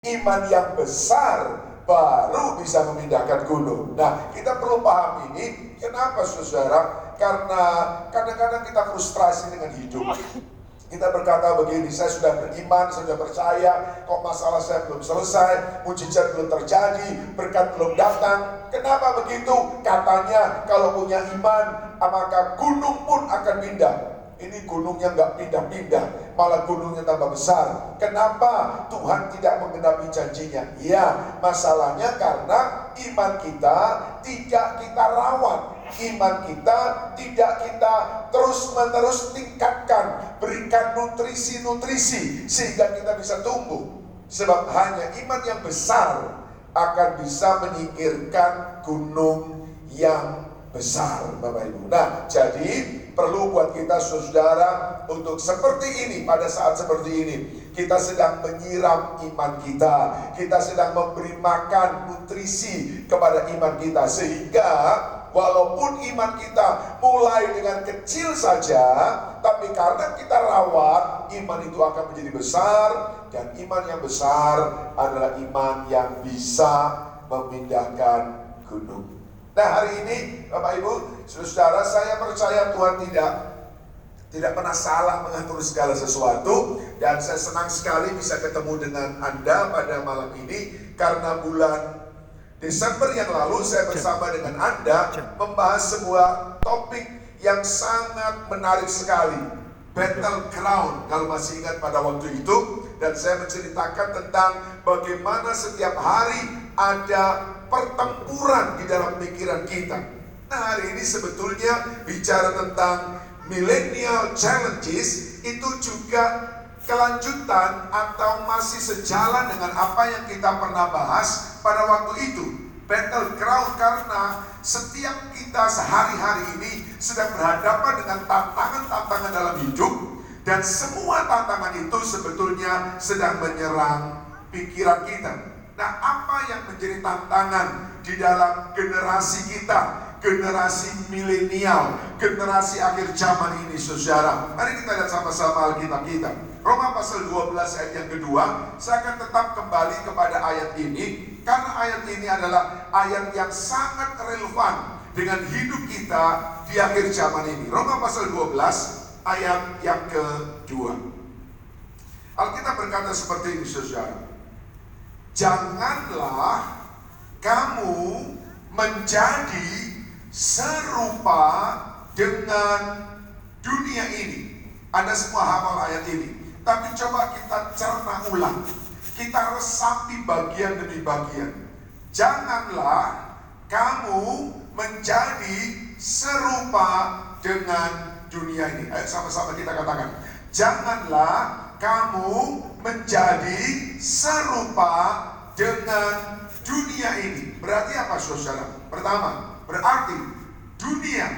Iman yang besar baru bisa memindahkan gunung. Nah, kita perlu paham ini. Kenapa, saudara? Karena kadang-kadang kita frustrasi dengan hidup. Kita berkata begini, saya sudah beriman, saya sudah percaya, kok masalah saya belum selesai, mujizat belum terjadi, berkat belum datang. Kenapa begitu? Katanya kalau punya iman, maka gunung pun akan pindah. Ini gunungnya nggak pindah-pindah, malah gunungnya tambah besar. Kenapa Tuhan tidak menggenapi janjinya? Ya, masalahnya karena iman kita tidak kita rawat. Iman kita tidak kita terus-menerus tingkatkan, berikan nutrisi-nutrisi sehingga kita bisa tumbuh. Sebab hanya iman yang besar akan bisa menyingkirkan gunung yang besar Bapak Ibu. Nah, jadi perlu buat kita saudara untuk seperti ini pada saat seperti ini kita sedang menyiram iman kita. Kita sedang memberi makan nutrisi kepada iman kita. Sehingga walaupun iman kita mulai dengan kecil saja tapi karena kita rawat iman itu akan menjadi besar. Dan iman yang besar adalah iman yang bisa memindahkan gunung Nah hari ini Bapak Ibu, saudara saya percaya Tuhan tidak tidak pernah salah mengatur segala sesuatu dan saya senang sekali bisa ketemu dengan Anda pada malam ini karena bulan Desember yang lalu saya bersama dengan Anda membahas sebuah topik yang sangat menarik sekali Battle Crown kalau masih ingat pada waktu itu dan saya menceritakan tentang bagaimana setiap hari ada pertempuran di dalam pikiran kita. Nah hari ini sebetulnya bicara tentang millennial challenges itu juga kelanjutan atau masih sejalan dengan apa yang kita pernah bahas pada waktu itu. Battle ground karena setiap kita sehari-hari ini sedang berhadapan dengan tantangan-tantangan dalam hidup dan semua tantangan itu sebetulnya sedang menyerang pikiran kita. Nah, apa yang menjadi tantangan di dalam generasi kita, generasi milenial, generasi akhir zaman ini, saudara? Mari kita lihat sama-sama Alkitab kita. Roma pasal 12 ayat yang kedua, saya akan tetap kembali kepada ayat ini karena ayat ini adalah ayat yang sangat relevan dengan hidup kita di akhir zaman ini. Roma pasal 12 ayat yang kedua. Alkitab berkata seperti ini, saudara janganlah kamu menjadi serupa dengan dunia ini. Ada semua hafal ayat ini. Tapi coba kita cerna ulang. Kita resapi bagian demi bagian. Janganlah kamu menjadi serupa dengan dunia ini. Ayo sama-sama kita katakan. Janganlah kamu menjadi serupa dengan dunia ini. Berarti apa saudara? Pertama, berarti dunia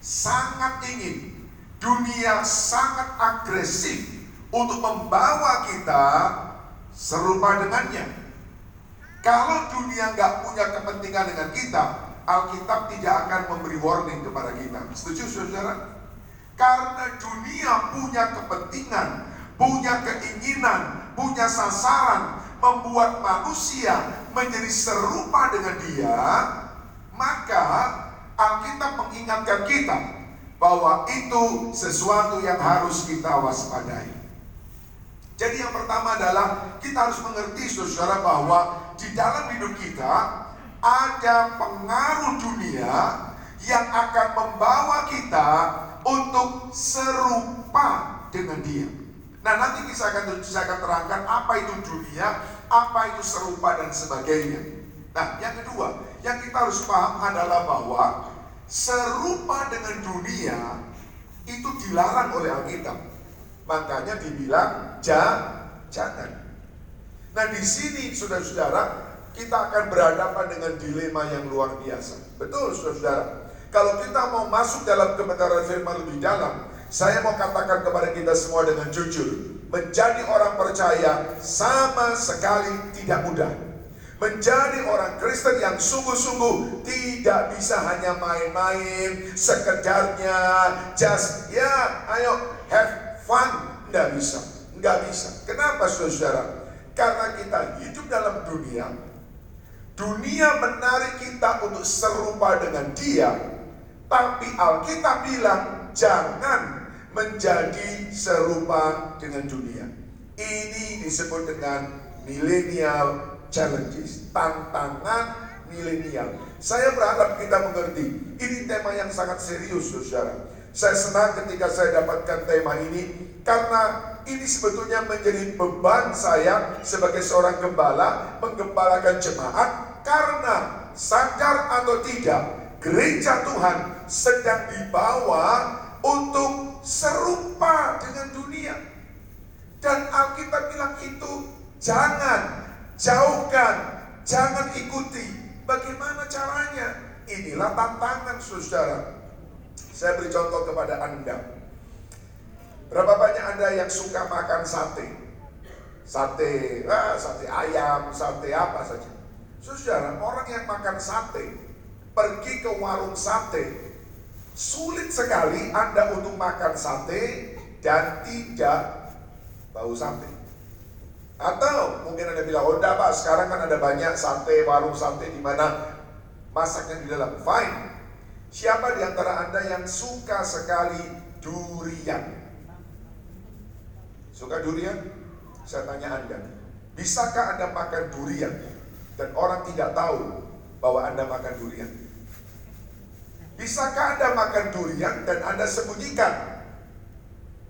sangat ingin, dunia sangat agresif untuk membawa kita serupa dengannya. Kalau dunia nggak punya kepentingan dengan kita, Alkitab tidak akan memberi warning kepada kita. Setuju saudara? Karena dunia punya kepentingan, punya keinginan, punya sasaran, membuat manusia menjadi serupa dengan dia, maka Alkitab mengingatkan kita bahwa itu sesuatu yang harus kita waspadai. Jadi yang pertama adalah kita harus mengerti saudara bahwa di dalam hidup kita ada pengaruh dunia yang akan membawa kita untuk serupa dengan dia. Nah nanti kita akan, saya akan terangkan apa itu dunia, apa itu serupa dan sebagainya. Nah yang kedua, yang kita harus paham adalah bahwa serupa dengan dunia itu dilarang oleh Alkitab. Makanya dibilang jangan. Nah di sini saudara-saudara kita akan berhadapan dengan dilema yang luar biasa. Betul saudara-saudara. Kalau kita mau masuk dalam kebenaran firman lebih dalam, saya mau katakan kepada kita semua dengan jujur, menjadi orang percaya sama sekali tidak mudah. Menjadi orang Kristen yang sungguh-sungguh tidak bisa hanya main-main, sekedarnya, just ya, ayo have fun, nggak bisa, nggak bisa. Kenapa saudara? Karena kita hidup dunia. Dunia menarik kita untuk serupa dengan dia, tapi Alkitab bilang jangan menjadi serupa dengan dunia. Ini disebut dengan millennial challenges, tantangan milenial. Saya berharap kita mengerti, ini tema yang sangat serius, saudara. Saya senang ketika saya dapatkan tema ini, karena ini sebetulnya menjadi beban saya sebagai seorang gembala, menggembalakan jemaat, karena sadar atau tidak, gereja Tuhan sedang dibawa untuk serupa dengan dunia. Dan Alkitab bilang itu jangan, jauhkan, jangan ikuti. Bagaimana caranya? Inilah tantangan saudara. Saya beri contoh kepada Anda. Berapa banyak Anda yang suka makan sate? Sate, ah, sate ayam, sate apa saja. Saudara, orang yang makan sate, pergi ke warung sate, Sulit sekali Anda untuk makan sate dan tidak bau sate. Atau mungkin Anda bilang, oh Pak, sekarang kan ada banyak sate, warung sate di mana masaknya di dalam. Fine. Siapa di antara Anda yang suka sekali durian? Suka durian? Saya tanya Anda, bisakah Anda makan durian dan orang tidak tahu bahwa Anda makan durian? Bisakah Anda makan durian dan Anda sembunyikan?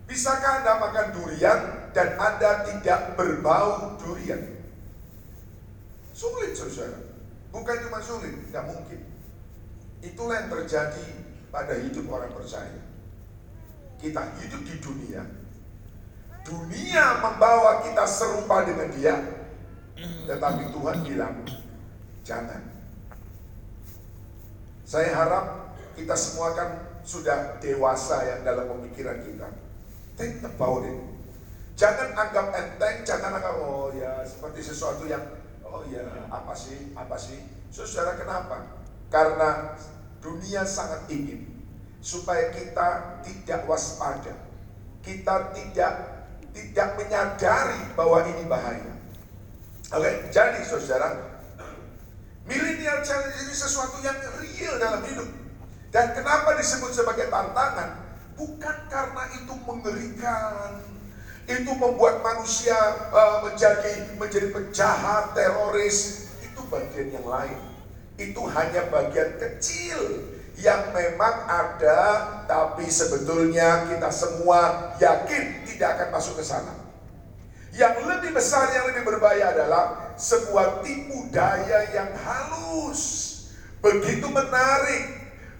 Bisakah Anda makan durian dan Anda tidak berbau durian? Sulit saudara. Bukan cuma sulit, tidak mungkin. Itulah yang terjadi pada hidup orang percaya. Kita hidup di dunia. Dunia membawa kita serupa dengan dia. Tetapi Tuhan bilang, jangan. Saya harap kita semua kan sudah dewasa ya dalam pemikiran kita. Think about it. Jangan anggap enteng, jangan anggap oh ya seperti sesuatu yang oh ya apa sih, apa sih. Saudara kenapa? Karena dunia sangat ingin supaya kita tidak waspada. Kita tidak tidak menyadari bahwa ini bahaya. Oke, jadi saudara, millennial challenge ini sesuatu yang real dalam hidup. Dan kenapa disebut sebagai tantangan? Bukan karena itu mengerikan, itu membuat manusia uh, menjadi menjadi penjahat, teroris. Itu bagian yang lain. Itu hanya bagian kecil yang memang ada, tapi sebetulnya kita semua yakin tidak akan masuk ke sana. Yang lebih besar, yang lebih berbahaya adalah sebuah tipu daya yang halus, begitu menarik,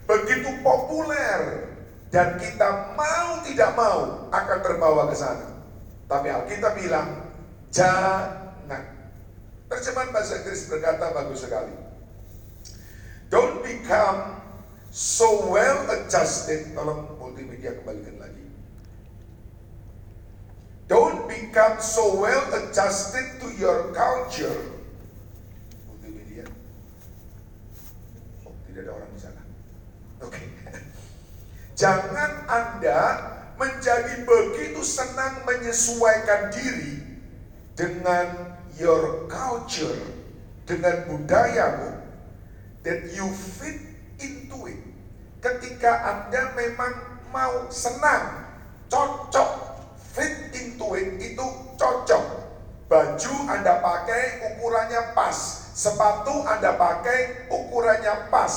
begitu populer dan kita mau tidak mau akan terbawa ke sana. Tapi Alkitab bilang jangan. Terjemahan bahasa Inggris berkata bagus sekali. Don't become so well adjusted. Tolong multimedia kembalikan lagi. Don't become so well adjusted to your culture. Multimedia. Oh, tidak ada orang. Jangan Anda menjadi begitu senang menyesuaikan diri dengan your culture, dengan budayamu, that you fit into it. Ketika Anda memang mau senang, cocok, fit into it, itu cocok. Baju Anda pakai ukurannya pas, sepatu Anda pakai ukurannya pas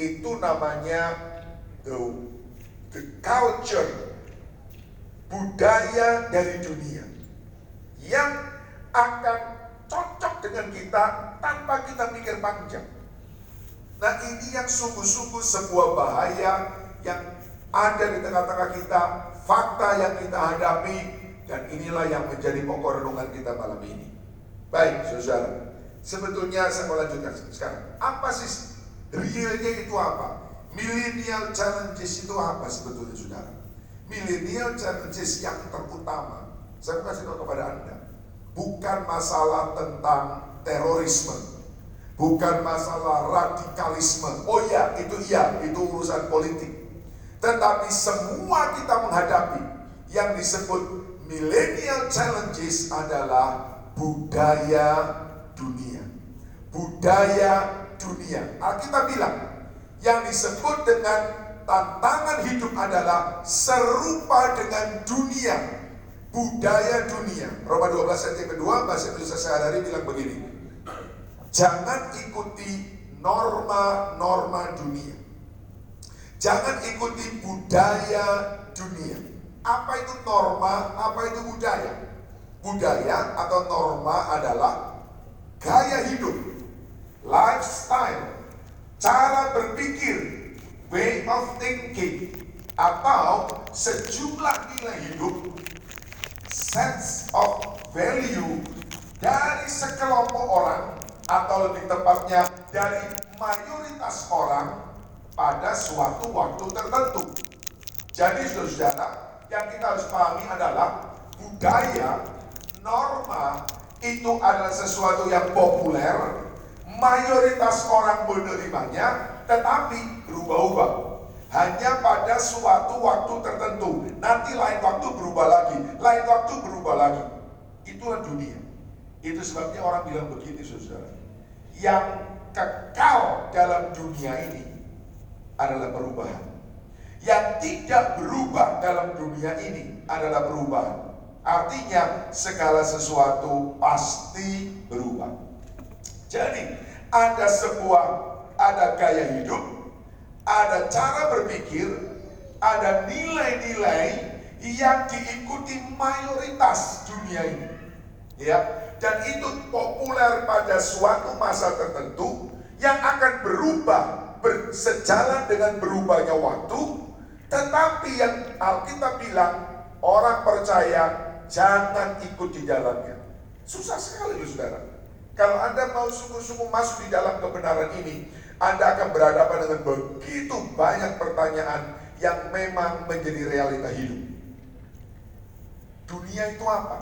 itu namanya the, the culture budaya dari dunia yang akan cocok dengan kita tanpa kita mikir panjang. Nah ini yang sungguh-sungguh sebuah bahaya yang ada di tengah-tengah kita, fakta yang kita hadapi, dan inilah yang menjadi pokok renungan kita malam ini. Baik, saudara. Sebetulnya saya mau lanjutkan sekarang. Apa sih Realnya itu apa? Millennial challenges itu apa sebetulnya saudara? Millennial challenges yang terutama, saya kasih tahu kepada Anda, bukan masalah tentang terorisme, bukan masalah radikalisme. Oh ya, itu iya, itu urusan politik. Tetapi semua kita menghadapi yang disebut millennial challenges adalah budaya dunia. Budaya dunia. Alkitab bilang, yang disebut dengan tantangan hidup adalah serupa dengan dunia. Budaya dunia. Roma 12 ayat yang kedua, bahasa Indonesia sehari-hari bilang begini. Jangan ikuti norma-norma dunia. Jangan ikuti budaya dunia. Apa itu norma, apa itu budaya? Budaya atau norma adalah gaya hidup, lifestyle, cara berpikir, way of thinking, atau sejumlah nilai hidup, sense of value dari sekelompok orang atau lebih tepatnya dari mayoritas orang pada suatu waktu tertentu. Jadi saudara, yang kita harus pahami adalah budaya, norma itu adalah sesuatu yang populer, mayoritas orang menerimanya, tetapi berubah-ubah. Hanya pada suatu waktu tertentu. Nanti lain waktu berubah lagi, lain waktu berubah lagi. Itulah dunia. Itu sebabnya orang bilang begini, saudara. Yang kekal dalam dunia ini adalah perubahan. Yang tidak berubah dalam dunia ini adalah perubahan. Artinya segala sesuatu pasti berubah. Jadi ada sebuah ada gaya hidup, ada cara berpikir, ada nilai-nilai yang diikuti mayoritas dunia ini. Ya, dan itu populer pada suatu masa tertentu yang akan berubah bersejalan dengan berubahnya waktu. Tetapi yang Alkitab bilang orang percaya jangan ikut di dalamnya susah sekali loh saudara kalau anda mau sungguh-sungguh masuk di dalam kebenaran ini anda akan berhadapan dengan begitu banyak pertanyaan yang memang menjadi realita hidup dunia itu apa?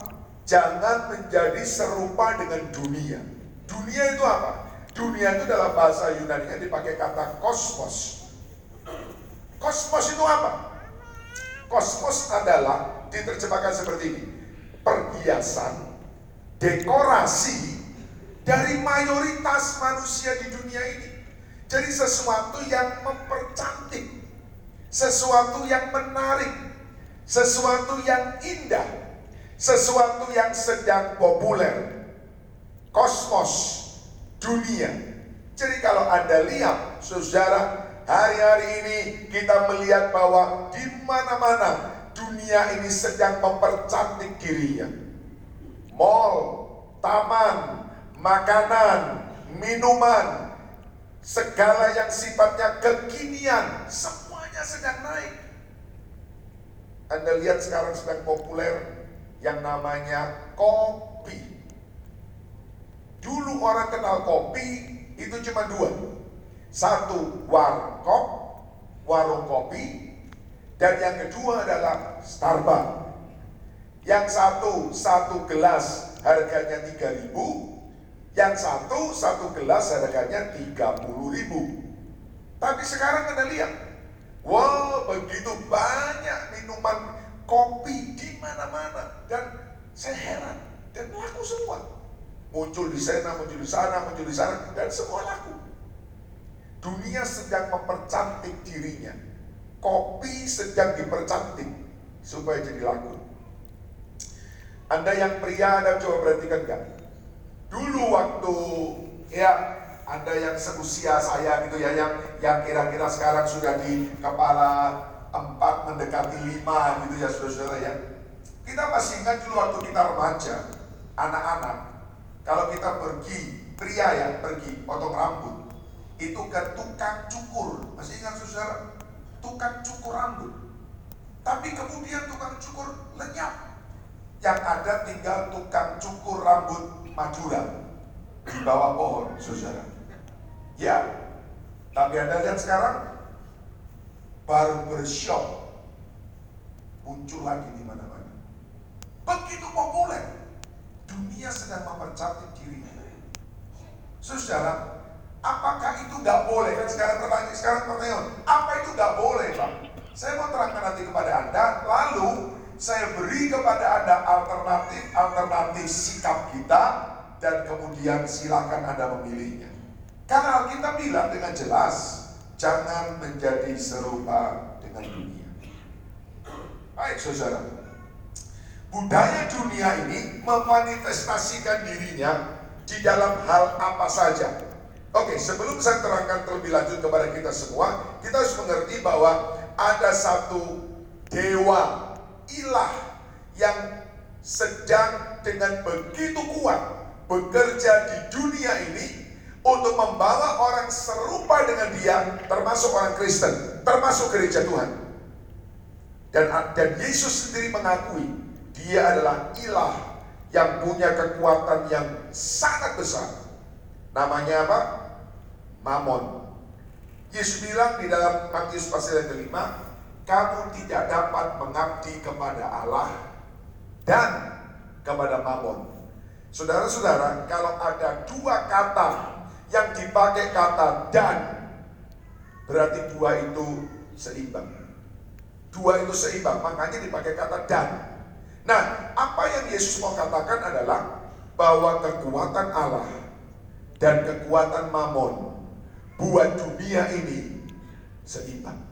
Jangan menjadi serupa dengan dunia. Dunia itu apa? Dunia itu dalam bahasa Yunani dipakai kata kosmos. Kosmos itu apa? Kosmos adalah diterjemahkan seperti ini. Perhiasan, dekorasi dari mayoritas manusia di dunia ini. Jadi sesuatu yang mempercantik, sesuatu yang menarik, sesuatu yang indah, sesuatu yang sedang populer, kosmos, dunia. Jadi kalau Anda lihat, saudara, hari-hari ini kita melihat bahwa di mana-mana dunia ini sedang mempercantik dirinya. Mall, taman, makanan, minuman, segala yang sifatnya kekinian, semuanya sedang naik. Anda lihat sekarang sedang populer yang namanya kopi. Dulu orang kenal kopi itu cuma dua. Satu warkop, warung kopi, dan yang kedua adalah Starbucks. Yang satu, satu gelas harganya 3000 yang satu, satu gelas harganya 30 ribu. Tapi sekarang Anda lihat, wah begitu banyak minuman kopi di mana-mana dan saya heran dan laku semua. Muncul di sana, muncul di sana, muncul di sana dan semua laku. Dunia sedang mempercantik dirinya. Kopi sedang dipercantik supaya jadi laku. Anda yang pria, Anda coba perhatikan kan? Dulu waktu ya Anda yang seusia saya gitu ya, yang yang kira-kira sekarang sudah di kepala empat mendekati lima gitu ya saudara-saudara ya. Kita masih ingat dulu waktu kita remaja, anak-anak, kalau kita pergi, pria ya pergi potong rambut, itu ke tukang cukur, masih ingat saudara? Tukang cukur rambut. Tapi kemudian tukang cukur lenyap. Yang ada tinggal tukang cukur rambut Madura di bawah pohon, saudara. Ya, tapi Anda lihat sekarang barbershop muncul lagi di mana-mana. Begitu populer. Dunia sedang mempercantik dirinya. Saudara, apakah itu nggak boleh? Kan sekarang pertanyaan, sekarang pertanyaan, apa itu nggak boleh, Pak? Saya mau terangkan nanti kepada Anda, lalu saya beri kepada Anda alternatif-alternatif sikap kita dan kemudian silakan Anda memilihnya. Karena Alkitab bilang dengan jelas, jangan menjadi serupa dengan dunia. Baik saudara, budaya dunia ini memanifestasikan dirinya di dalam hal apa saja. Oke, sebelum saya terangkan terlebih lanjut kepada kita semua, kita harus mengerti bahwa ada satu dewa ilah yang sedang dengan begitu kuat bekerja di dunia ini untuk membawa orang serupa dengan dia, termasuk orang Kristen, termasuk gereja Tuhan. Dan, dan Yesus sendiri mengakui dia adalah ilah yang punya kekuatan yang sangat besar. Namanya apa? Mamon. Yesus bilang di dalam Matius pasal yang kelima, kamu tidak dapat mengabdi kepada Allah dan kepada Mamon. Saudara-saudara, kalau ada dua kata yang dipakai kata dan, berarti dua itu seimbang. Dua itu seimbang, makanya dipakai kata dan. Nah, apa yang Yesus mau katakan adalah bahwa kekuatan Allah dan kekuatan Mamon buat dunia ini seimbang.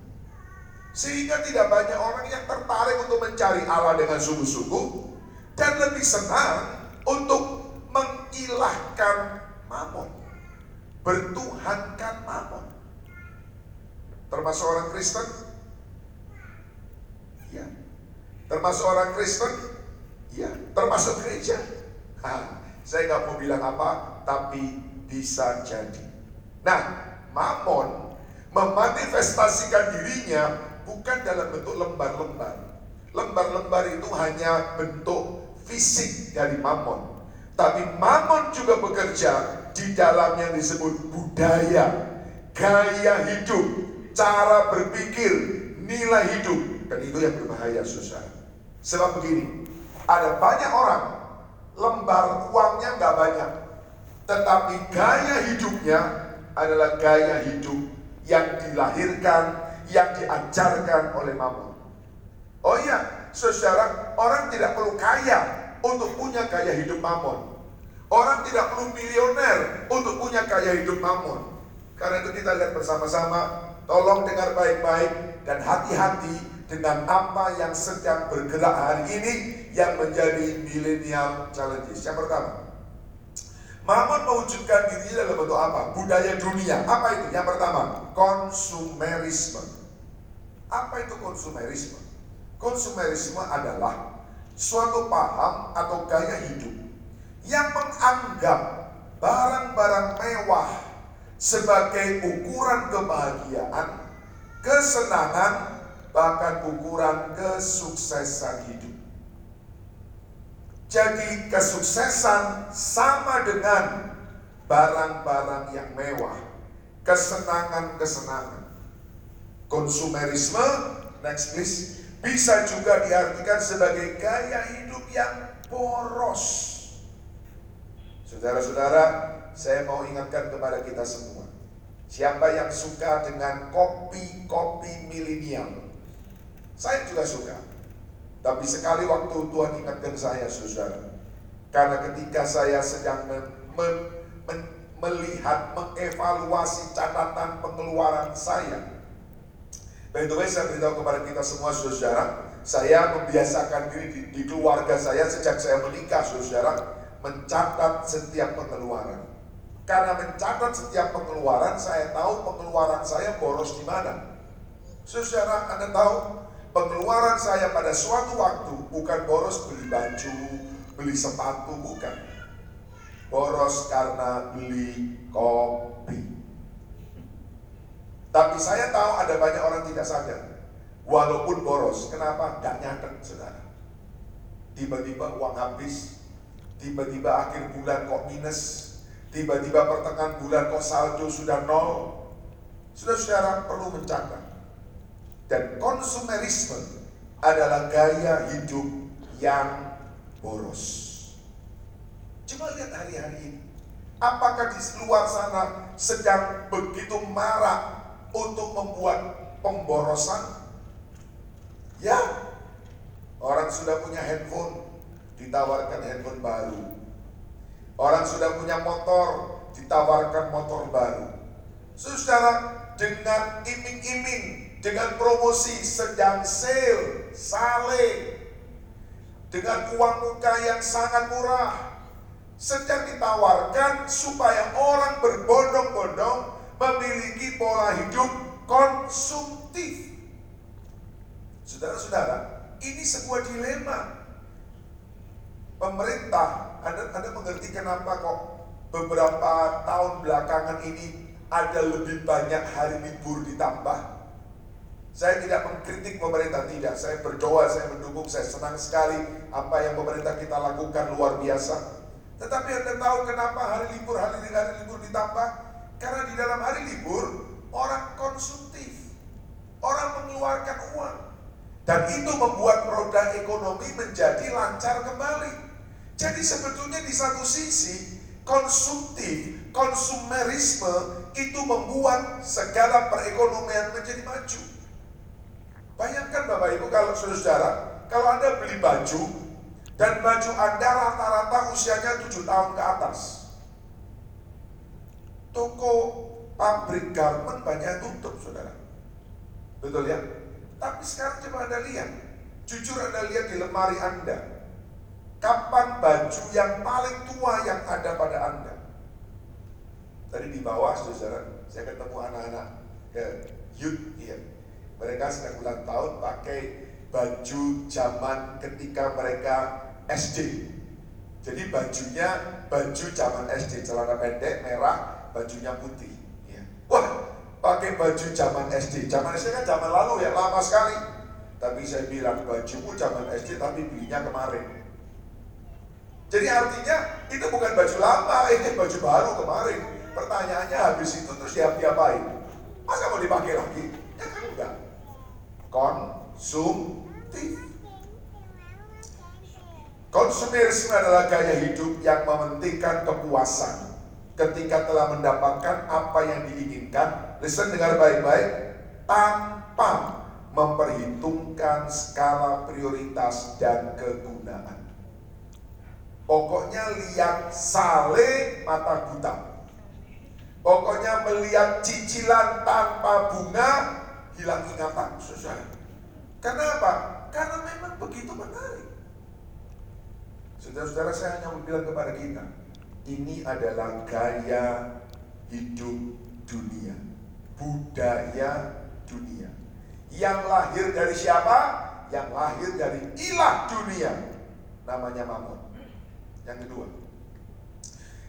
Sehingga tidak banyak orang yang tertarik untuk mencari Allah dengan sungguh-sungguh dan lebih senang untuk mengilahkan mamon. Bertuhankan mamon. Termasuk orang Kristen? Ya. Termasuk orang Kristen? Ya. Termasuk gereja? Ha, saya nggak mau bilang apa, tapi bisa jadi. Nah, mamon memanifestasikan dirinya bukan dalam bentuk lembar-lembar. Lembar-lembar itu hanya bentuk fisik dari mamon. Tapi mamon juga bekerja di dalam yang disebut budaya, gaya hidup, cara berpikir, nilai hidup. Dan itu yang berbahaya susah. Sebab begini, ada banyak orang lembar uangnya nggak banyak. Tetapi gaya hidupnya adalah gaya hidup yang dilahirkan yang diajarkan oleh mamon. Oh iya, saudara, orang tidak perlu kaya untuk punya gaya hidup mamon. Orang tidak perlu milioner untuk punya gaya hidup mamon. Karena itu kita lihat bersama-sama, tolong dengar baik-baik dan hati-hati dengan apa yang sedang bergerak hari ini yang menjadi millennial challenges. Yang pertama, Mamon mewujudkan dirinya dalam bentuk apa? Budaya dunia. Apa itu? Yang pertama, konsumerisme. Apa itu konsumerisme? Konsumerisme adalah suatu paham atau gaya hidup yang menganggap barang-barang mewah sebagai ukuran kebahagiaan, kesenangan, bahkan ukuran kesuksesan hidup. Jadi kesuksesan sama dengan barang-barang yang mewah, kesenangan-kesenangan. Konsumerisme, next please, bisa juga diartikan sebagai gaya hidup yang boros. Saudara-saudara, saya mau ingatkan kepada kita semua. Siapa yang suka dengan kopi-kopi milenial? Saya juga suka. Tapi sekali waktu Tuhan ingatkan saya, saudara. Karena ketika saya sedang me me me melihat, mengevaluasi catatan pengeluaran saya. By the way, saya beritahu kepada kita semua, saudara. Saya membiasakan diri di, di keluarga saya sejak saya menikah, saudara. Mencatat setiap pengeluaran. Karena mencatat setiap pengeluaran, saya tahu pengeluaran saya boros di mana. Saudara, Anda tahu pengeluaran saya pada suatu waktu bukan boros beli baju, beli sepatu, bukan. Boros karena beli kopi. Tapi saya tahu ada banyak orang tidak sadar. Walaupun boros, kenapa? Gak nyatet, saudara. Tiba-tiba uang habis, tiba-tiba akhir bulan kok minus, tiba-tiba pertengahan bulan kok saldo sudah nol. Saudara-saudara perlu mencatat dan konsumerisme adalah gaya hidup yang boros. Coba lihat hari-hari ini. Apakah di luar sana sedang begitu marah untuk membuat pemborosan? Ya, orang sudah punya handphone, ditawarkan handphone baru. Orang sudah punya motor, ditawarkan motor baru. Saudara, dengan iming-iming, dengan promosi sedang sale, sale, dengan uang muka yang sangat murah, sedang ditawarkan supaya orang berbondong-bondong memiliki pola hidup konsumtif. Saudara-saudara, ini sebuah dilema. Pemerintah, anda, anda mengerti kenapa kok beberapa tahun belakangan ini ada lebih banyak hari libur ditambah? Saya tidak mengkritik pemerintah, tidak. Saya berdoa, saya mendukung, saya senang sekali apa yang pemerintah kita lakukan luar biasa. Tetapi Anda tahu kenapa hari libur, hari, hari libur ditambah? Karena di dalam hari libur, orang konsumtif. Orang mengeluarkan uang. Dan itu membuat roda ekonomi menjadi lancar kembali. Jadi sebetulnya di satu sisi, konsumtif, konsumerisme itu membuat segala perekonomian menjadi maju. Bayangkan Bapak Ibu kalau saudara, kalau Anda beli baju dan baju Anda rata-rata usianya 7 tahun ke atas. Toko pabrik garment banyak tutup, saudara. Betul ya? Tapi sekarang coba Anda lihat. Jujur Anda lihat di lemari Anda. Kapan baju yang paling tua yang ada pada Anda? Tadi di bawah, saudara, saya ketemu anak-anak ya, youth ya. Mereka sedang ulang tahun pakai baju zaman ketika mereka SD. Jadi bajunya baju zaman SD, celana pendek merah, bajunya putih. Wah, pakai baju zaman SD. Zaman SD kan zaman lalu ya, lama sekali. Tapi saya bilang bajumu zaman SD tapi belinya kemarin. Jadi artinya itu bukan baju lama, ini baju baru kemarin. Pertanyaannya habis itu terus diapain? Masa mau dipakai lagi? Ya kan enggak. Konsumtif. Konsumerisme adalah gaya hidup yang mementingkan kepuasan ketika telah mendapatkan apa yang diinginkan. Listen dengar baik-baik tanpa memperhitungkan skala prioritas dan kegunaan. Pokoknya lihat sale mata buta. Pokoknya melihat cicilan tanpa bunga hilang ingatan. Selesai. Kenapa? Karena memang begitu menarik. Saudara-saudara saya hanya bilang kepada kita, ini adalah gaya hidup dunia, budaya dunia. Yang lahir dari siapa? Yang lahir dari ilah dunia, namanya Mamun. Yang kedua,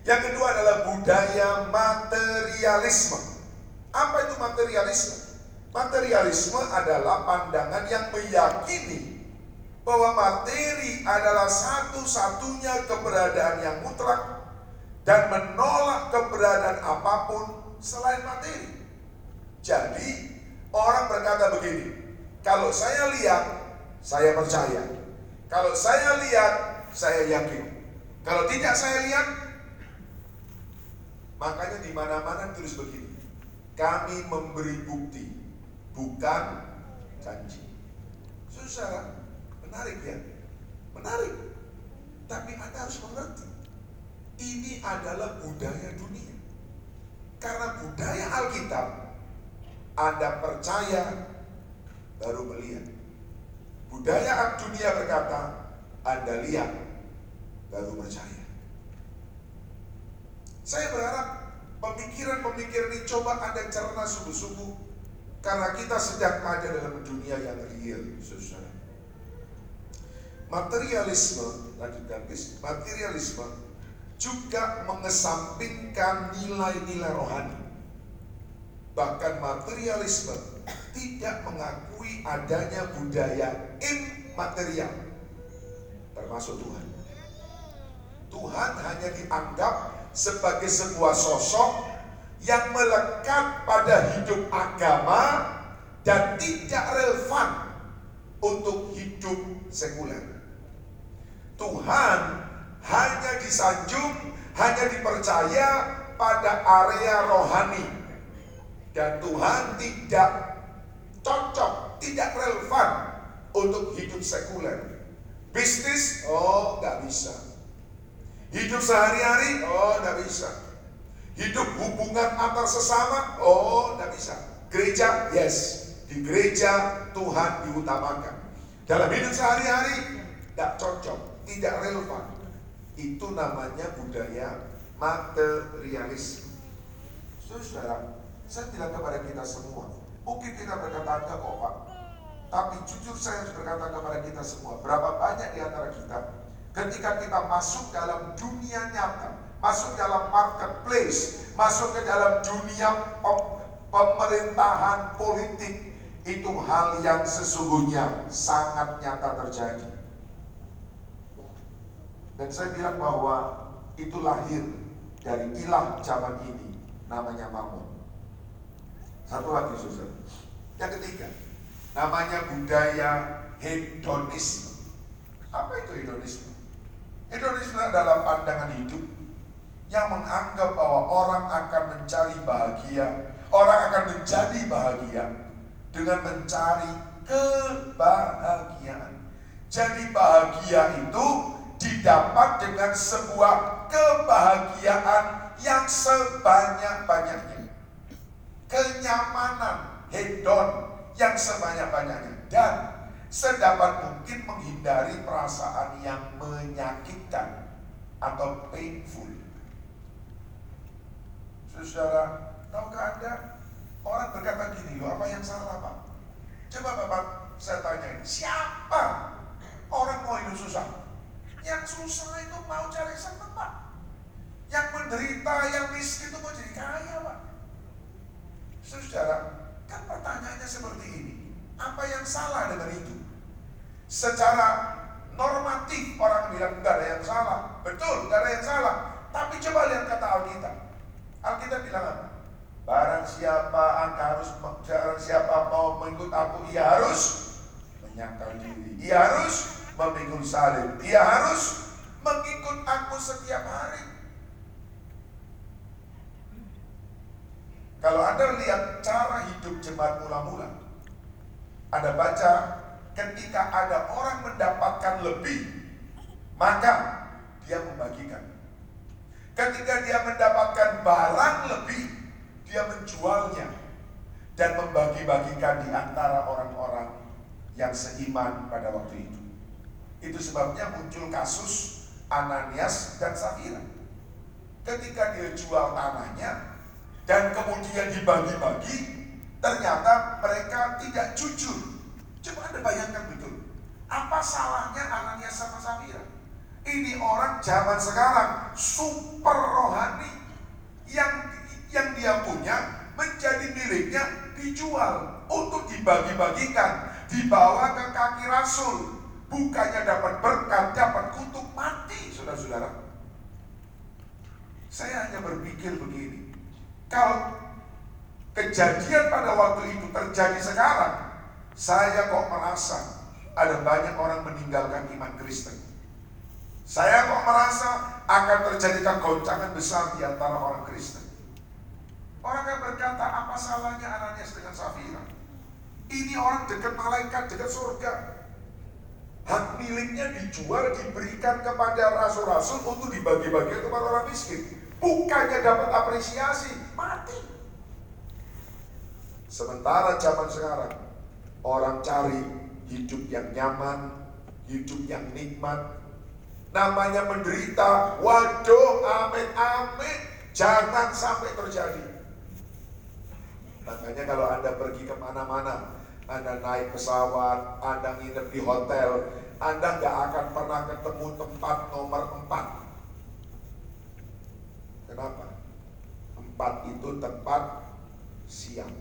yang kedua adalah budaya materialisme. Apa itu materialisme? Materialisme adalah pandangan yang meyakini bahwa materi adalah satu-satunya keberadaan yang mutlak dan menolak keberadaan apa pun selain materi. Jadi orang berkata begini, kalau saya lihat, saya percaya. Kalau saya lihat, saya yakin. Kalau tidak saya lihat, makanya di mana-mana tulis begini. Kami memberi bukti, bukan janji. Susah Menarik ya? Menarik. Tapi Anda harus mengerti. Ini adalah budaya dunia. Karena budaya Alkitab, Anda percaya baru melihat. Budaya dunia berkata, Anda lihat baru percaya. Saya berharap pemikiran-pemikiran ini coba Anda cerna sungguh-sungguh karena kita sedang ada dalam dunia yang real, saudara. Materialisme, lanjutkan. Materialisme juga mengesampingkan nilai-nilai rohani. Bahkan materialisme tidak mengakui adanya budaya immaterial termasuk Tuhan. Tuhan hanya dianggap sebagai sebuah sosok yang melekat pada hidup agama dan tidak relevan untuk hidup sekuler. Tuhan hanya disanjung, hanya dipercaya pada area rohani. Dan Tuhan tidak cocok, tidak relevan untuk hidup sekuler. Bisnis, oh nggak bisa. Hidup sehari-hari, oh tidak bisa. Hidup hubungan antar sesama, oh tidak bisa. Gereja, yes. Di gereja Tuhan diutamakan. Dalam hidup sehari-hari, tidak cocok, tidak relevan. Itu namanya budaya materialisme. Saudara, saya bilang kepada kita semua, mungkin kita berkata enggak kok Pak, tapi jujur saya harus berkata kepada kita semua, berapa banyak di antara kita ketika kita masuk dalam dunia nyata, masuk dalam marketplace, masuk ke dalam dunia pemerintahan politik, itu hal yang sesungguhnya sangat nyata terjadi. Dan saya bilang bahwa itu lahir dari ilah zaman ini, namanya Mamun. Satu lagi, susah. Yang ketiga, namanya budaya hedonisme. Apa itu hedonisme? Hedonisme adalah pandangan hidup yang menganggap bahwa orang akan mencari bahagia, orang akan menjadi bahagia dengan mencari kebahagiaan. Jadi bahagia itu didapat dengan sebuah kebahagiaan yang sebanyak-banyaknya. Kenyamanan, hedon, yang sebanyak-banyaknya dan sedapat mungkin menghindari perasaan yang menyakitkan atau painful. Saudara, tahukah Anda orang berkata gini loh, apa yang salah Pak? Coba Bapak saya tanya siapa orang mau hidup susah? Yang susah itu mau cari senang Pak. Yang menderita, yang miskin itu mau jadi kaya Pak. Saudara, Kan pertanyaannya seperti ini. Apa yang salah dengan itu? Secara normatif orang bilang tidak ada yang salah. Betul, tidak ada yang salah. Tapi coba lihat kata Alkitab. Alkitab bilang apa? Barang siapa angka harus barang siapa mau mengikut aku, ia harus menyangkal diri. Ia harus memikul salib. Ia harus mengikut aku setiap hari. Kalau Anda lihat cara hidup jemaat mula-mula, Anda baca ketika ada orang mendapatkan lebih, maka dia membagikan. Ketika dia mendapatkan barang lebih, dia menjualnya dan membagi-bagikan di antara orang-orang yang seiman pada waktu itu. Itu sebabnya muncul kasus Ananias dan Safira. Ketika dia jual tanahnya, dan kemudian dibagi-bagi, ternyata mereka tidak jujur. Coba Anda bayangkan betul. Apa salahnya Ananias sama Safira? Ini orang zaman sekarang super rohani yang yang dia punya menjadi miliknya dijual untuk dibagi-bagikan, dibawa ke kaki rasul. Bukannya dapat berkat, dapat kutuk mati, saudara-saudara. Saya hanya berpikir begini, kalau kejadian pada waktu itu terjadi sekarang, saya kok merasa ada banyak orang meninggalkan iman Kristen. Saya kok merasa akan terjadi kegoncangan besar di antara orang Kristen. Orang yang berkata, apa salahnya Ananias dengan Safira? Ini orang dekat malaikat, dekat surga. Hak miliknya dijual, diberikan kepada rasul-rasul untuk dibagi-bagi kepada orang miskin. Bukannya dapat apresiasi, mati. Sementara zaman sekarang, orang cari hidup yang nyaman, hidup yang nikmat. Namanya menderita, waduh, amin, amin. Jangan sampai terjadi. Makanya kalau Anda pergi ke mana-mana, Anda naik pesawat, Anda nginep di hotel, Anda nggak akan pernah ketemu tempat nomor empat. Kenapa? Empat itu tempat siang.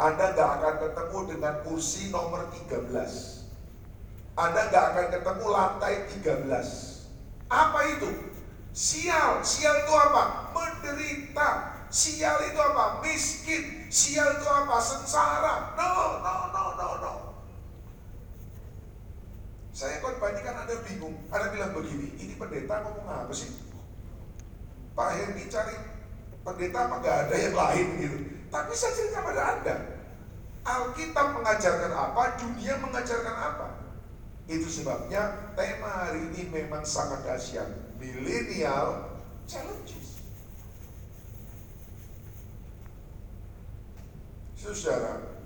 Anda gak akan ketemu dengan kursi nomor 13. Anda gak akan ketemu lantai 13. Apa itu? Sial. Sial itu apa? Menderita. Sial itu apa? Miskin. Sial itu apa? Sengsara. No, no, no. Saya kok kan Anda bingung. Anda bilang begini, ini pendeta ngomong apa sih? Pak Hendy cari pendeta apa gak ada yang lain gitu. Tapi saya cerita pada Anda. Alkitab mengajarkan apa, dunia mengajarkan apa. Itu sebabnya tema hari ini memang sangat dahsyat. millennial challenges. Saudara,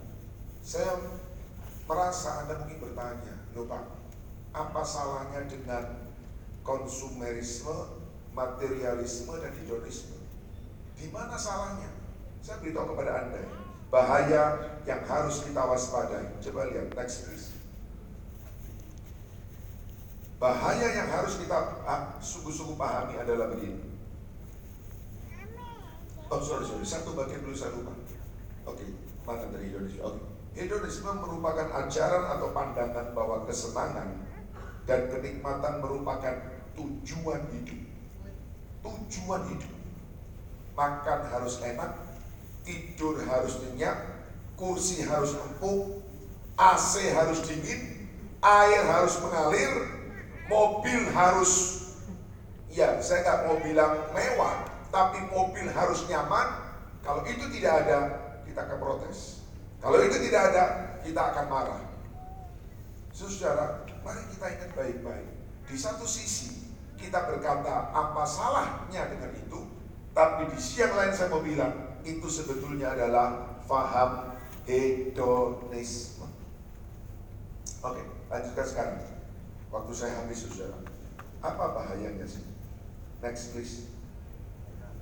saya merasa Anda mungkin bertanya, loh Pak, apa salahnya dengan konsumerisme, materialisme, dan hedonisme? Di mana salahnya? Saya beritahu kepada Anda, bahaya yang harus kita waspadai. Coba lihat, next please. Bahaya yang harus kita ah, sungguh-sungguh pahami adalah begini. Oh sorry sorry, satu bagian dulu saya lupa. Oke, okay. mana dari Indonesia? Oke, okay. Hedonisme merupakan ajaran atau pandangan bahwa kesenangan dan kenikmatan merupakan tujuan hidup. Tujuan hidup. Makan harus enak, tidur harus nyenyak, kursi harus empuk, AC harus dingin, air harus mengalir, mobil harus ya saya nggak mau bilang mewah tapi mobil harus nyaman kalau itu tidak ada kita akan protes kalau itu tidak ada kita akan marah saudara mari kita ingat baik-baik di satu sisi kita berkata apa salahnya dengan itu tapi di siang lain saya mau bilang itu sebetulnya adalah faham hedonisme oke lanjutkan sekarang Waktu saya habis saudara. Apa bahayanya sih? Next please.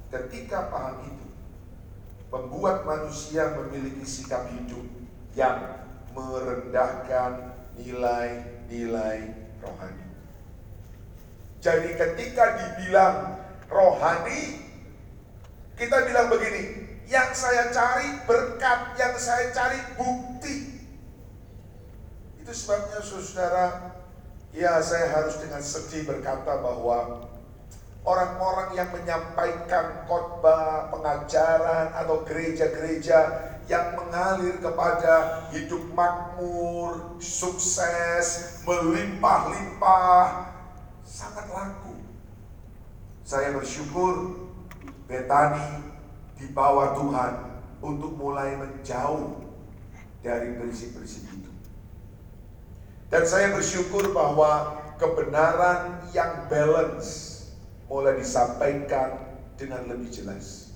Ketika paham itu membuat manusia memiliki sikap hidup yang merendahkan nilai-nilai rohani. Jadi ketika dibilang rohani, kita bilang begini, yang saya cari berkat, yang saya cari bukti. Itu sebabnya saudara Ya saya harus dengan sedih berkata bahwa orang-orang yang menyampaikan khotbah, pengajaran atau gereja-gereja yang mengalir kepada hidup makmur, sukses, melimpah-limpah sangat laku. Saya bersyukur Betani di bawah Tuhan untuk mulai menjauh dari prinsip-prinsip itu. Dan saya bersyukur bahwa kebenaran yang balance mulai disampaikan dengan lebih jelas.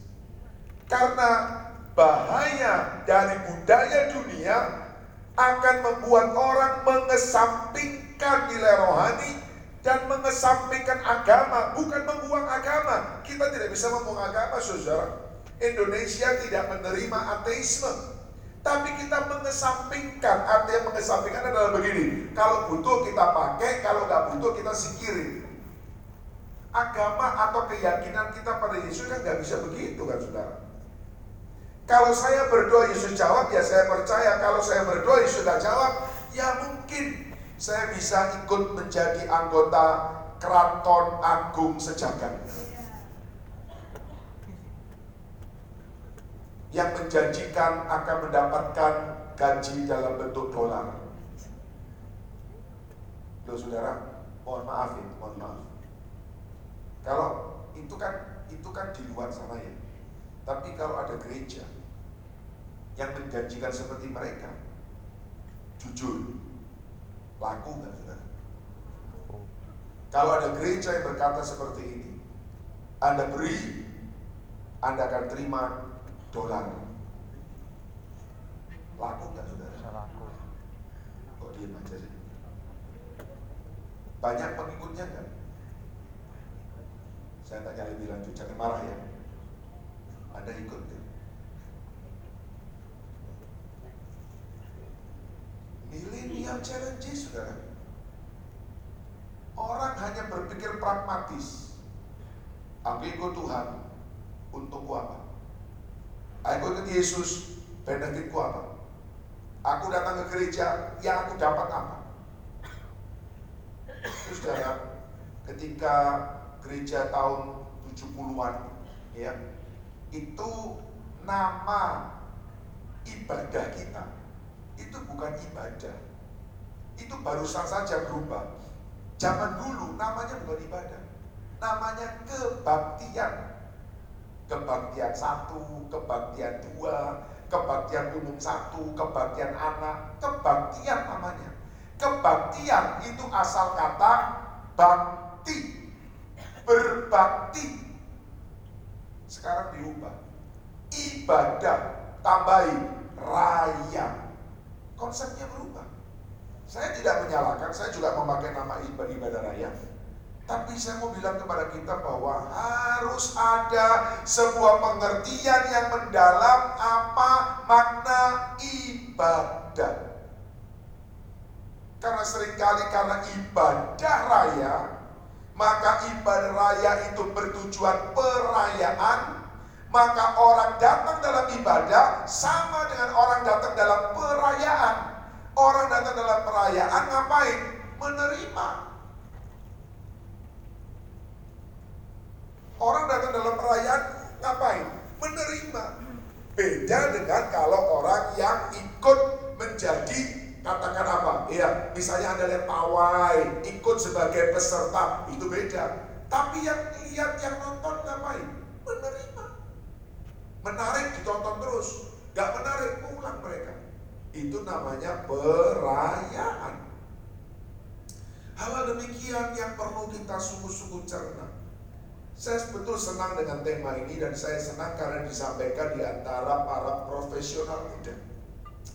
Karena bahaya dari budaya dunia akan membuat orang mengesampingkan nilai rohani dan mengesampingkan agama, bukan membuang agama. Kita tidak bisa membuang agama, saudara. Indonesia tidak menerima ateisme. Tapi kita mengesampingkan, artinya mengesampingkan adalah begini. Kalau butuh kita pakai, kalau nggak butuh kita singkirin. Agama atau keyakinan kita pada Yesus kan nggak bisa begitu kan saudara. Kalau saya berdoa Yesus jawab, ya saya percaya. Kalau saya berdoa Yesus tidak jawab, ya mungkin saya bisa ikut menjadi anggota keraton agung sejagat. yang menjanjikan akan mendapatkan gaji dalam bentuk dolar. Loh saudara, mohon maaf ya, mohon maaf. Kalau itu kan itu kan di luar sana ya. Tapi kalau ada gereja yang menjanjikan seperti mereka, jujur, laku nggak saudara? Kalau ada gereja yang berkata seperti ini, Anda beri, Anda akan terima dolar. Laku nggak saudara? Bisa laku. Kok diem aja sih? Banyak pengikutnya kan? Saya tanya lebih lanjut, jangan marah ya. Anda ikut ya? Millennial challenge saudara. Orang hanya berpikir pragmatis. Aku ikut Tuhan. Untuk apa? Aku ikut Yesus, benefitku apa? Aku datang ke gereja, yang aku dapat apa? Terus saudara, ketika gereja tahun 70-an, ya, itu nama ibadah kita itu bukan ibadah. Itu barusan saja berubah. Zaman dulu namanya bukan ibadah. Namanya kebaktian kebaktian satu, kebaktian dua, kebaktian umum satu, kebaktian anak, kebaktian namanya. Kebaktian itu asal kata bakti. Berbakti. Sekarang diubah. Ibadah tambahi raya. Konsepnya berubah. Saya tidak menyalahkan, saya juga memakai nama ibadah raya. Tapi saya mau bilang kepada kita bahwa harus ada sebuah pengertian yang mendalam apa makna ibadah. Karena sering kali karena ibadah raya, maka ibadah raya itu bertujuan perayaan, maka orang datang dalam ibadah sama dengan orang datang dalam perayaan. Orang datang dalam perayaan ngapain? Menerima Orang datang dalam perayaan ngapain? Menerima. Beda dengan kalau orang yang ikut menjadi katakan apa? Iya, misalnya ada yang pawai, ikut sebagai peserta, itu beda. Tapi yang lihat yang nonton ngapain? Menerima. Menarik ditonton terus, gak menarik pulang mereka. Itu namanya perayaan. Hal demikian yang perlu kita sungguh-sungguh cerna. Saya betul senang dengan tema ini dan saya senang karena disampaikan di antara para profesional muda.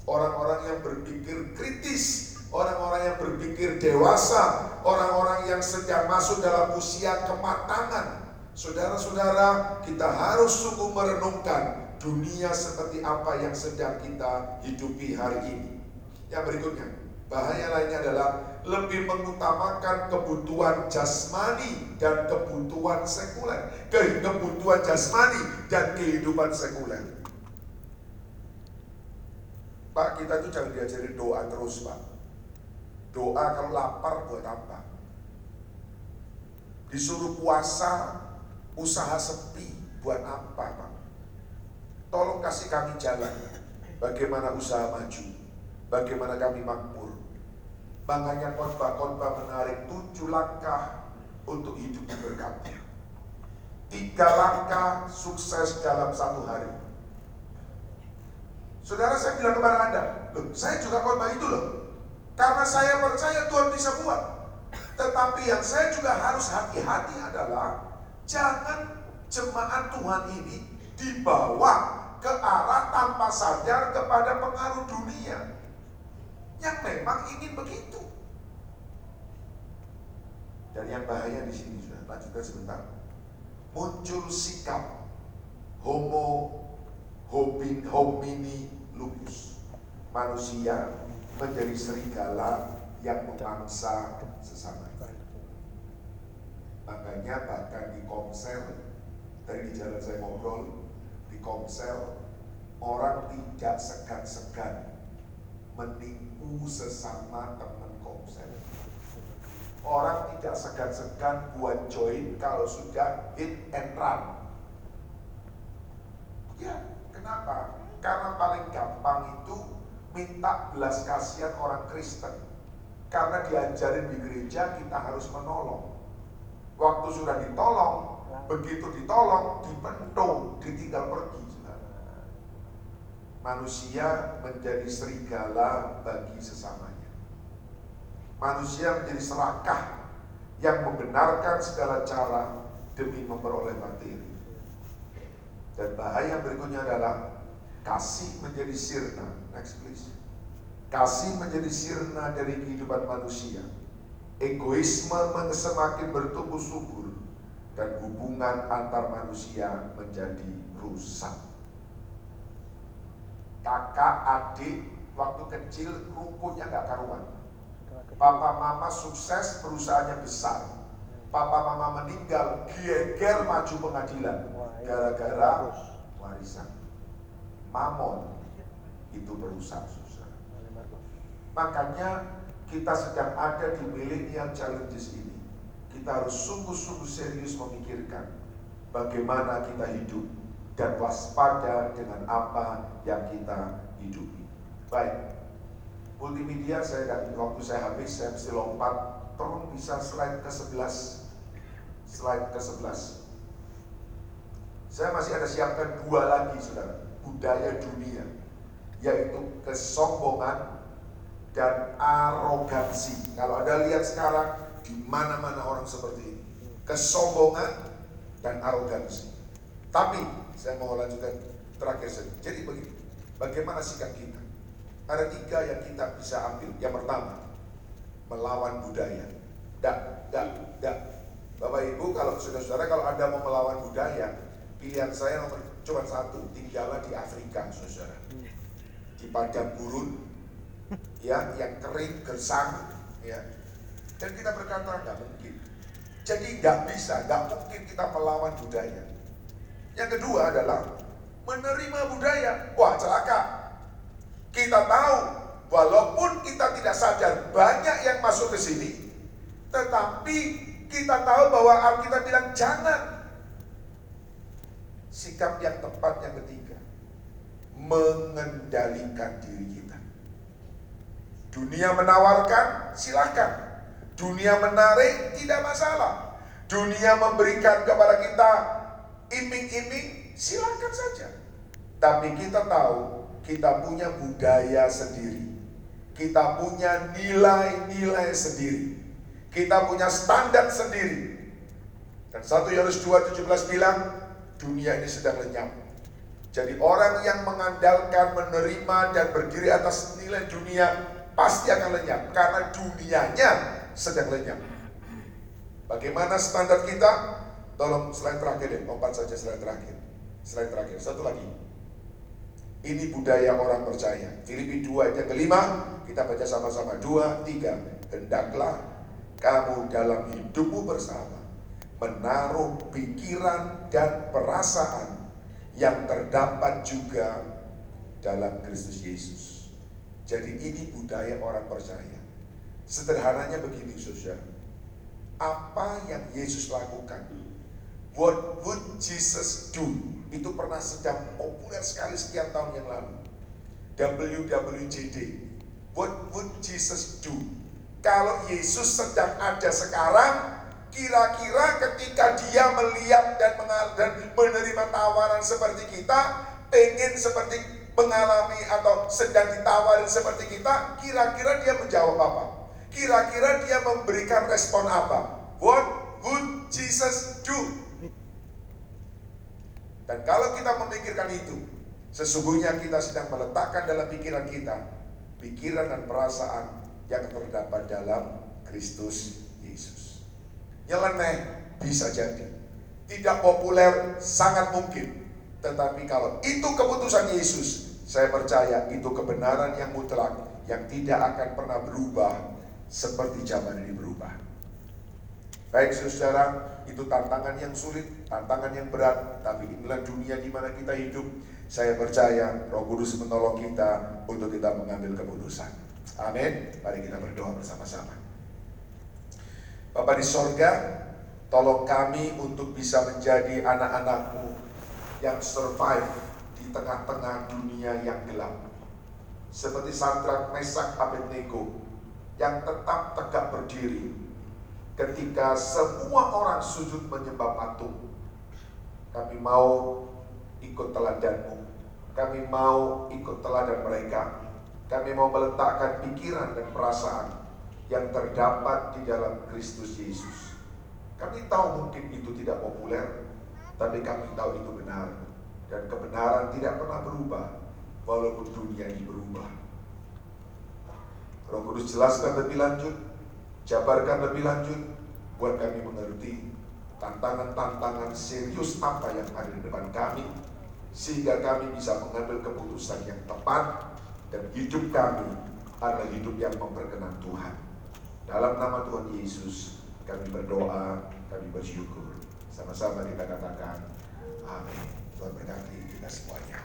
Orang-orang yang berpikir kritis, orang-orang yang berpikir dewasa, orang-orang yang sedang masuk dalam usia kematangan. Saudara-saudara, kita harus sungguh merenungkan dunia seperti apa yang sedang kita hidupi hari ini. Yang berikutnya, bahaya lainnya adalah lebih mengutamakan kebutuhan jasmani dan kebutuhan sekuler. Kebutuhan jasmani dan kehidupan sekuler. Pak, kita itu jangan diajari doa terus, Pak. Doa kalau lapar buat apa? Disuruh puasa, usaha sepi buat apa, Pak? Tolong kasih kami jalan. Bagaimana usaha maju? Bagaimana kami makmur? Makanya khotbah-khotbah menarik tujuh langkah untuk hidup berkati. Tiga langkah sukses dalam satu hari. Saudara saya bilang kepada Anda, loh saya juga khotbah itu loh. Karena saya percaya Tuhan bisa buat. Tetapi yang saya juga harus hati-hati adalah jangan jemaat Tuhan ini dibawa ke arah tanpa sadar kepada pengaruh dunia yang memang ingin begitu. Dan yang bahaya di sini sudah lanjutkan sebentar. Muncul sikap homo homini lupus. Manusia menjadi serigala yang memangsa sesama. Makanya bahkan di komsel, tadi di jalan saya ngobrol, di komsel, orang tidak segan-segan menipu sesama teman komsel. Orang tidak segan-segan buat join kalau sudah hit and run. Ya, kenapa? Karena paling gampang itu minta belas kasihan orang Kristen. Karena diajarin di gereja kita harus menolong. Waktu sudah ditolong, begitu ditolong, dipentung, ditinggal pergi manusia menjadi serigala bagi sesamanya. Manusia menjadi serakah yang membenarkan segala cara demi memperoleh materi. Dan bahaya berikutnya adalah kasih menjadi sirna. Next please. Kasih menjadi sirna dari kehidupan manusia. Egoisme semakin bertumbuh subur dan hubungan antar manusia menjadi rusak kakak, adik, waktu kecil rukunnya nggak karuan. Papa mama sukses, perusahaannya besar. Papa mama meninggal, geger maju pengadilan. Gara-gara warisan. Mamon itu berusaha susah. Makanya kita sedang ada di millennial challenges ini. Kita harus sungguh-sungguh serius memikirkan bagaimana kita hidup dan waspada dengan apa yang kita hidupi. Baik, multimedia saya dan waktu saya habis saya mesti lompat tolong bisa slide ke 11 slide ke 11 saya masih ada siapkan dua lagi saudara budaya dunia yaitu kesombongan dan arogansi kalau anda lihat sekarang di mana-mana orang seperti ini kesombongan, dan arogansi. Tapi saya mau lanjutkan terakhir saja. Jadi begini, bagaimana sikap kita? Ada tiga yang kita bisa ambil. Yang pertama, melawan budaya. Dak, dak, dak. Bapak Ibu, kalau saudara-saudara kalau Anda mau melawan budaya, pilihan saya nomor cuma satu, tinggallah di Afrika, saudara. Di padang gurun, ya, yang kering, gersang, ya. Dan kita berkata nggak mungkin. Jadi nggak bisa, nggak mungkin kita melawan budaya. Yang kedua adalah menerima budaya. Wah celaka. Kita tahu walaupun kita tidak sadar banyak yang masuk ke sini, tetapi kita tahu bahwa Alkitab bilang jangan. Sikap yang tepat yang ketiga, mengendalikan diri kita. Dunia menawarkan, silakan. Dunia menarik tidak masalah. Dunia memberikan kepada kita iming-iming silakan saja. Tapi kita tahu kita punya budaya sendiri. Kita punya nilai-nilai sendiri. Kita punya standar sendiri. Dan 1 Yohanes 2:17 bilang dunia ini sedang lenyap. Jadi orang yang mengandalkan, menerima dan berdiri atas nilai dunia pasti akan lenyap karena dunianya sedang lenyap. Bagaimana standar kita? Tolong slide terakhir deh, lompat saja slide terakhir. Slide terakhir, satu lagi. Ini budaya orang percaya. Filipi 2 ayat yang kelima, kita baca sama-sama. Dua, tiga. Hendaklah kamu dalam hidupmu bersama menaruh pikiran dan perasaan yang terdapat juga dalam Kristus Yesus. Jadi ini budaya orang percaya. Sederhananya begini saudara. Apa yang Yesus lakukan? What would Jesus do? Itu pernah sedang populer sekali sekian tahun yang lalu. WWJD. What would Jesus do? Kalau Yesus sedang ada sekarang, kira-kira ketika dia melihat dan, menerima tawaran seperti kita, pengen seperti mengalami atau sedang ditawarin seperti kita, kira-kira dia menjawab apa? Kira-kira dia memberikan respon apa? What would Jesus do? Dan kalau kita memikirkan itu, sesungguhnya kita sedang meletakkan dalam pikiran kita pikiran dan perasaan yang terdapat dalam Kristus Yesus. Nyeleneh bisa jadi. Tidak populer sangat mungkin. Tetapi kalau itu keputusan Yesus, saya percaya itu kebenaran yang mutlak yang tidak akan pernah berubah seperti zaman ini berubah. Baik saudara, itu tantangan yang sulit, tantangan yang berat, tapi inilah dunia di mana kita hidup. Saya percaya Roh Kudus menolong kita untuk kita mengambil keputusan. Amin. Mari kita berdoa bersama-sama. Bapak di sorga, tolong kami untuk bisa menjadi anak-anakmu yang survive di tengah-tengah dunia yang gelap. Seperti Sandrak, Mesak, Abednego yang tetap tegak berdiri ketika semua orang sujud menyembah patung. Kami mau ikut teladanmu. Kami mau ikut teladan mereka. Kami mau meletakkan pikiran dan perasaan yang terdapat di dalam Kristus Yesus. Kami tahu mungkin itu tidak populer, tapi kami tahu itu benar. Dan kebenaran tidak pernah berubah, walaupun dunia ini berubah. Roh Kudus jelaskan lebih lanjut, jabarkan lebih lanjut, buat kami mengerti tantangan-tantangan serius apa yang ada di depan kami, sehingga kami bisa mengambil keputusan yang tepat dan hidup kami adalah hidup yang memperkenan Tuhan. Dalam nama Tuhan Yesus, kami berdoa, kami bersyukur. Sama-sama kita katakan, Amin. Tuhan berkati kita semuanya.